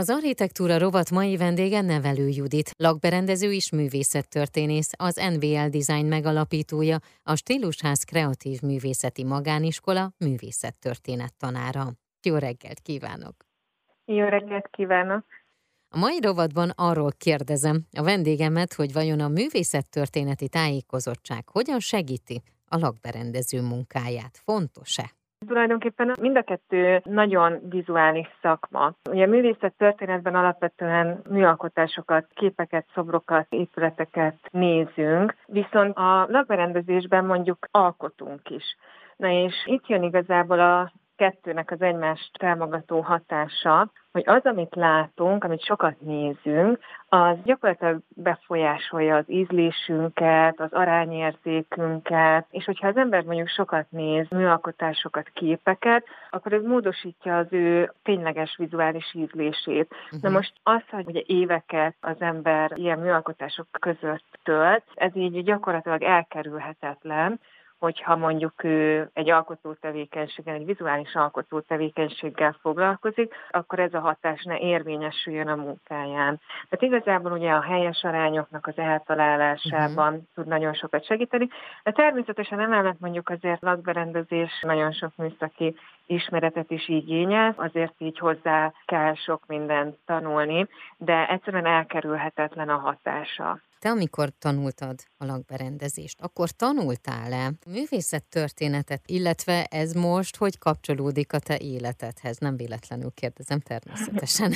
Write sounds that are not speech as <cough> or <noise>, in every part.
Az architektúra rovat mai vendége Nevelő Judit, lakberendező és művészettörténész, az NVL Design megalapítója, a Stílusház Kreatív Művészeti Magániskola művészettörténet tanára. Jó reggelt kívánok! Jó reggelt kívánok! A mai rovatban arról kérdezem a vendégemet, hogy vajon a művészettörténeti tájékozottság hogyan segíti a lakberendező munkáját. Fontos-e? Tulajdonképpen mind a kettő nagyon vizuális szakma. Ugye a művészet történetben alapvetően műalkotásokat, képeket, szobrokat, épületeket nézünk, viszont a lakberendezésben mondjuk alkotunk is. Na és itt jön igazából a kettőnek az egymást támogató hatása, hogy az, amit látunk, amit sokat nézünk, az gyakorlatilag befolyásolja az ízlésünket, az arányérzékünket, és hogyha az ember mondjuk sokat néz műalkotásokat, képeket, akkor ez módosítja az ő tényleges vizuális ízlését. Uh-huh. Na mhm. most az, hogy ugye éveket az ember ilyen műalkotások között tölt, ez így gyakorlatilag elkerülhetetlen, hogyha mondjuk ő egy alkotó tevékenységgel, egy vizuális alkotó tevékenységgel foglalkozik, akkor ez a hatás ne érvényesüljön a munkáján. Tehát igazából ugye a helyes arányoknak az eltalálásában uh-huh. tud nagyon sokat segíteni, de természetesen emellett mondjuk azért lakberendezés nagyon sok műszaki ismeretet is igényel, azért így hozzá kell sok mindent tanulni, de egyszerűen elkerülhetetlen a hatása. Te amikor tanultad a lakberendezést, akkor tanultál-e művészettörténetet, illetve ez most hogy kapcsolódik a te életedhez? Nem véletlenül kérdezem természetesen.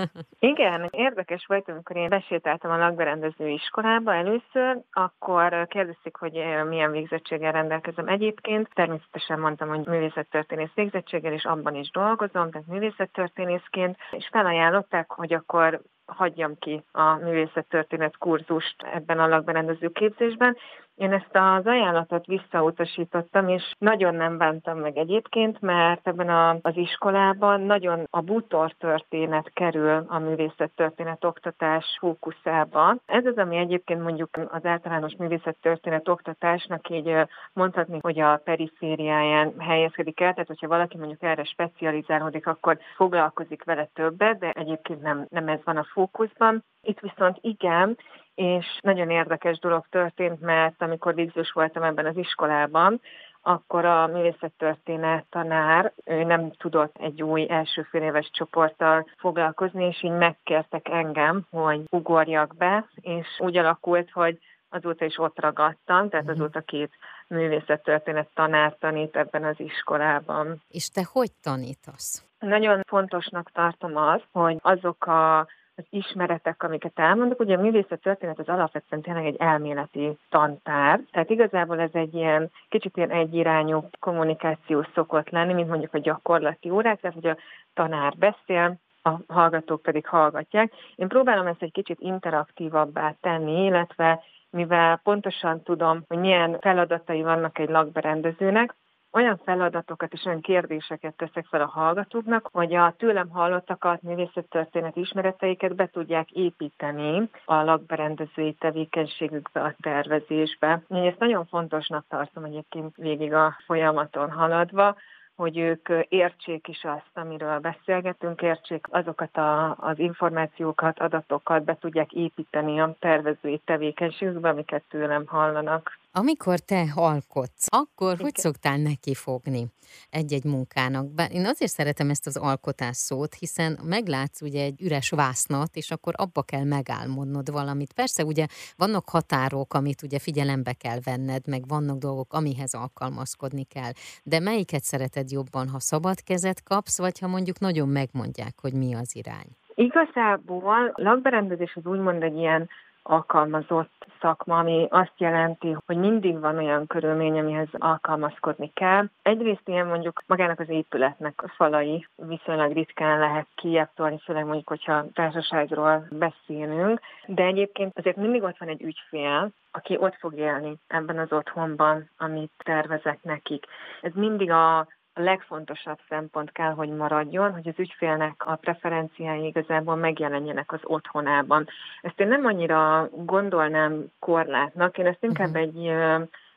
<laughs> Igen, érdekes volt, amikor én besétáltam a lakberendező iskolába először, akkor kérdezték, hogy milyen végzettséggel rendelkezem egyébként. Természetesen mondtam, hogy művészettörténész végzettséggel, és abban is dolgozom, tehát művészettörténészként, és felajánlották, hogy akkor hagyjam ki a művészettörténet kurzust ebben a lakberendező képzésben, én ezt az ajánlatot visszautasítottam, és nagyon nem bántam meg egyébként, mert ebben a, az iskolában nagyon a bútor történet kerül a művészettörténet oktatás fókuszába. Ez az, ami egyébként mondjuk az általános művészettörténet oktatásnak így mondhatni, hogy a perifériáján helyezkedik el, tehát hogyha valaki mondjuk erre specializálódik, akkor foglalkozik vele többet, de egyébként nem, nem ez van a fókuszban. Itt viszont igen, és nagyon érdekes dolog történt, mert amikor végzős voltam ebben az iskolában, akkor a művészettörténet tanár, ő nem tudott egy új első fél éves csoporttal foglalkozni, és így megkértek engem, hogy ugorjak be, és úgy alakult, hogy azóta is ott ragadtam, tehát mhm. azóta két művészettörténet tanár tanít ebben az iskolában. És te hogy tanítasz? Nagyon fontosnak tartom azt, hogy azok a az ismeretek, amiket elmondok. Ugye a művészet történet az alapvetően tényleg egy elméleti tantár, tehát igazából ez egy ilyen kicsit ilyen egyirányú kommunikáció szokott lenni, mint mondjuk a gyakorlati órák, tehát hogy a tanár beszél, a hallgatók pedig hallgatják. Én próbálom ezt egy kicsit interaktívabbá tenni, illetve mivel pontosan tudom, hogy milyen feladatai vannak egy lakberendezőnek, olyan feladatokat és olyan kérdéseket teszek fel a hallgatóknak, hogy a tőlem hallottakat, művészettörténet ismereteiket be tudják építeni a lakberendezői tevékenységükbe, a tervezésbe. Én ezt nagyon fontosnak tartom egyébként végig a folyamaton haladva, hogy ők értsék is azt, amiről beszélgetünk, értsék azokat a, az információkat, adatokat be tudják építeni a tervezői tevékenységükbe, amiket tőlem hallanak. Amikor te alkotsz, akkor Igen. hogy szoktál neki fogni egy-egy munkának? Bár én azért szeretem ezt az alkotás szót, hiszen meglátsz ugye egy üres vásznat, és akkor abba kell megálmodnod valamit. Persze ugye vannak határok, amit ugye figyelembe kell venned, meg vannak dolgok, amihez alkalmazkodni kell. De melyiket szereted jobban, ha szabad kezet kapsz, vagy ha mondjuk nagyon megmondják, hogy mi az irány? Igazából lakberendezés az úgymond egy ilyen alkalmazott szakma, ami azt jelenti, hogy mindig van olyan körülmény, amihez alkalmazkodni kell. Egyrészt ilyen mondjuk magának az épületnek a falai viszonylag ritkán lehet kieptolni, főleg mondjuk, hogyha társaságról beszélünk, de egyébként azért mindig ott van egy ügyfél, aki ott fog élni ebben az otthonban, amit tervezek nekik. Ez mindig a a legfontosabb szempont kell, hogy maradjon, hogy az ügyfélnek a preferenciái igazából megjelenjenek az otthonában. Ezt én nem annyira gondolnám korlátnak, én ezt inkább uh-huh. egy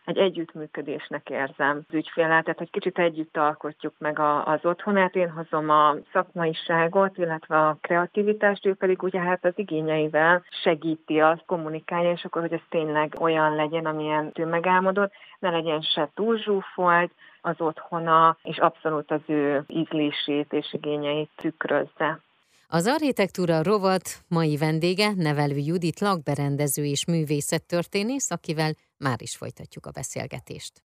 egy együttműködésnek érzem az ügyféllel, tehát hogy kicsit együtt alkotjuk meg a, az otthonát, én hozom a szakmaiságot, illetve a kreativitást, ő pedig ugye hát az igényeivel segíti azt, kommunikálja, és akkor, hogy ez tényleg olyan legyen, amilyen ő megálmodott, ne legyen se túl zsúfolt, az otthona, és abszolút az ő ízlését és igényeit tükrözze. Az architektúra rovat mai vendége nevelő Judit lakberendező és művészettörténész, akivel már is folytatjuk a beszélgetést.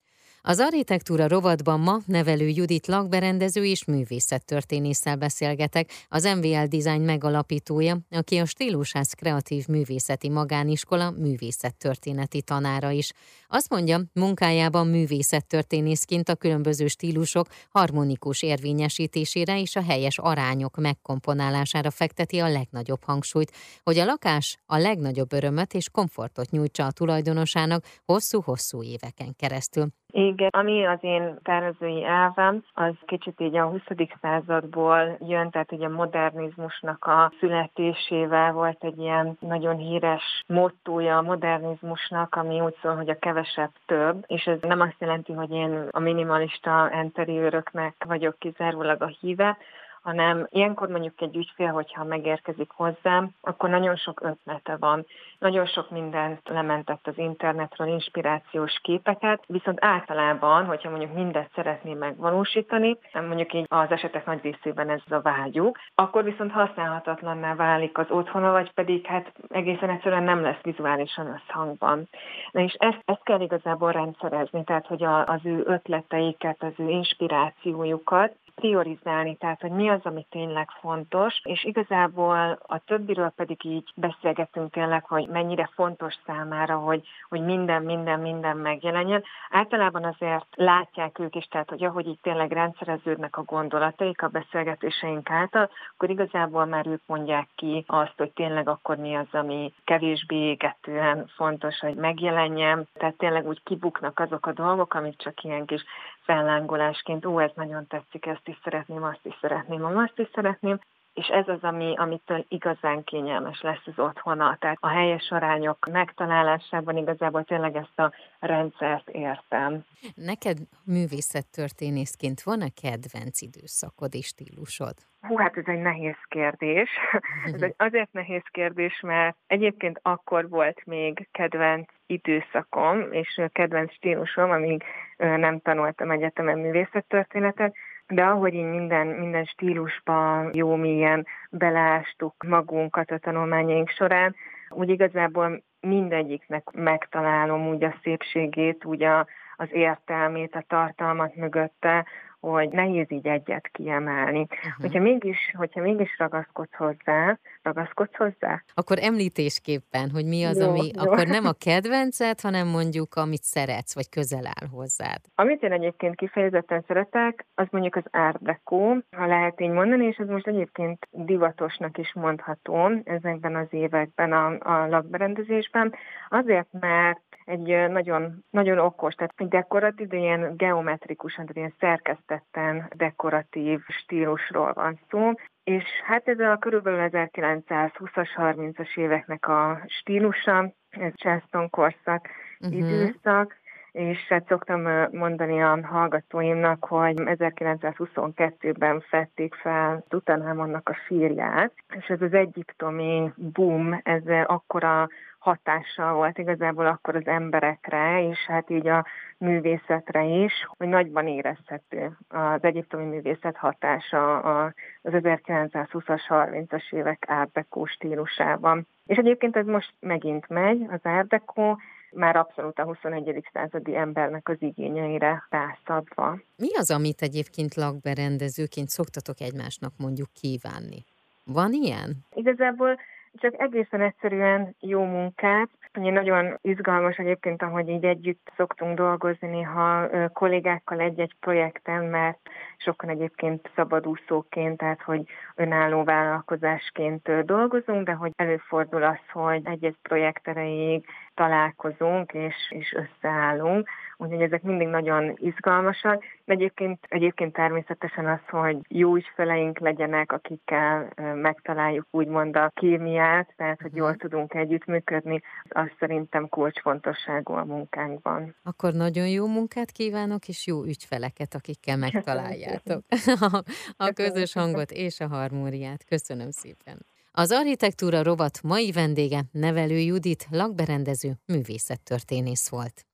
Az architektúra rovatban ma nevelő Judit lakberendező és művészettörténésszel beszélgetek, az MVL Design megalapítója, aki a Stílusház Kreatív Művészeti Magániskola művészettörténeti tanára is. Azt mondja, munkájában művészettörténészként a különböző stílusok harmonikus érvényesítésére és a helyes arányok megkomponálására fekteti a legnagyobb hangsúlyt, hogy a lakás a legnagyobb örömöt és komfortot nyújtsa a tulajdonosának hosszú-hosszú éveken keresztül. Igen, ami az én tervezői elvem, az kicsit így a 20. századból jön, tehát ugye a modernizmusnak a születésével volt egy ilyen nagyon híres mottója a modernizmusnak, ami úgy szól, hogy a kevesebb több, és ez nem azt jelenti, hogy én a minimalista interiőröknek vagyok kizárólag a híve, hanem ilyenkor mondjuk egy ügyfél, hogyha megérkezik hozzám, akkor nagyon sok ötlete van. Nagyon sok mindent lementett az internetről, inspirációs képeket, viszont általában, hogyha mondjuk mindet szeretné megvalósítani, mondjuk így az esetek nagy részében ez a vágyuk, akkor viszont használhatatlanná válik az otthona, vagy pedig hát egészen egyszerűen nem lesz vizuálisan összhangban. Na és ezt, ezt kell igazából rendszerezni, tehát hogy a, az ő ötleteiket, az ő inspirációjukat priorizálni, tehát hogy mi az, ami tényleg fontos, és igazából a többiről pedig így beszélgetünk tényleg, hogy mennyire fontos számára, hogy, hogy minden, minden, minden megjelenjen. Általában azért látják ők is, tehát hogy ahogy így tényleg rendszereződnek a gondolataik a beszélgetéseink által, akkor igazából már ők mondják ki azt, hogy tényleg akkor mi az, ami kevésbé égetően fontos, hogy megjelenjen. Tehát tényleg úgy kibuknak azok a dolgok, amik csak ilyen kis fellángolásként, ó, ez nagyon tetszik, ezt is szeretném, azt is szeretném, azt is szeretném, és ez az, ami, amitől igazán kényelmes lesz az otthona. Tehát a helyes arányok megtalálásában igazából tényleg ezt a rendszert értem. Neked művészettörténészként van-e kedvenc időszakod és stílusod? Hú, hát ez egy nehéz kérdés. <laughs> ez egy azért nehéz kérdés, mert egyébként akkor volt még kedvenc időszakom, és kedvenc stílusom, amíg nem tanultam egyetemen művészettörténetet, de ahogy én minden, minden stílusban jó mélyen belástuk magunkat a tanulmányaink során, úgy igazából mindegyiknek megtalálom úgy a szépségét, úgy a, az értelmét, a tartalmat mögötte, hogy nehéz így egyet kiemelni. Uh-huh. Hogyha, mégis, hogyha mégis ragaszkodsz hozzá, ragaszkodsz hozzá? Akkor említésképpen, hogy mi az, jó, ami jó. akkor nem a kedvenced, hanem mondjuk amit szeretsz, vagy közel áll hozzád. Amit én egyébként kifejezetten szeretek, az mondjuk az Deco, ha lehet így mondani, és ez most egyébként divatosnak is mondható ezekben az években a, a lakberendezésben, azért, mert egy nagyon, nagyon okos, tehát egy dekoratív, de ilyen geometrikusan, tehát ilyen szerkesztetten dekoratív stílusról van szó, és hát ez a körülbelül 1920-as, 30-as éveknek a stílusa, ez Charleston korszak uh-huh. időszak, és hát szoktam mondani a hallgatóimnak, hogy 1922-ben fették fel Tutanhamonnak a sírját, és ez az egyiptomi boom, ez akkora hatással volt igazából akkor az emberekre, és hát így a művészetre is, hogy nagyban érezhető az egyiptomi művészet hatása az 1920-as, 30-as évek árdekó stílusában. És egyébként ez most megint megy, az árdekó, már abszolút a 21. századi embernek az igényeire rászabva. Mi az, amit egyébként lakberendezőként szoktatok egymásnak mondjuk kívánni? Van ilyen? Igazából csak egészen egyszerűen jó munkát. Ugye nagyon izgalmas egyébként, ahogy így együtt szoktunk dolgozni néha kollégákkal egy-egy projekten, mert sokan egyébként szabadúszóként, tehát hogy önálló vállalkozásként dolgozunk, de hogy előfordul az, hogy egy-egy projekt erejéig találkozunk és, és összeállunk, úgyhogy ezek mindig nagyon izgalmasak, de egyébként, egyébként természetesen az, hogy jó ügyfeleink legyenek, akikkel megtaláljuk úgymond a kémiát, tehát hogy jól mhm. tudunk együttműködni, az szerintem kulcsfontosságú a munkánkban. Akkor nagyon jó munkát kívánok, és jó ügyfeleket, akikkel megtaláljátok <laughs> a, a közös hangot és a harmóniát. Köszönöm szépen. Az architektúra rovat mai vendége nevelő Judit lakberendező művészettörténész volt.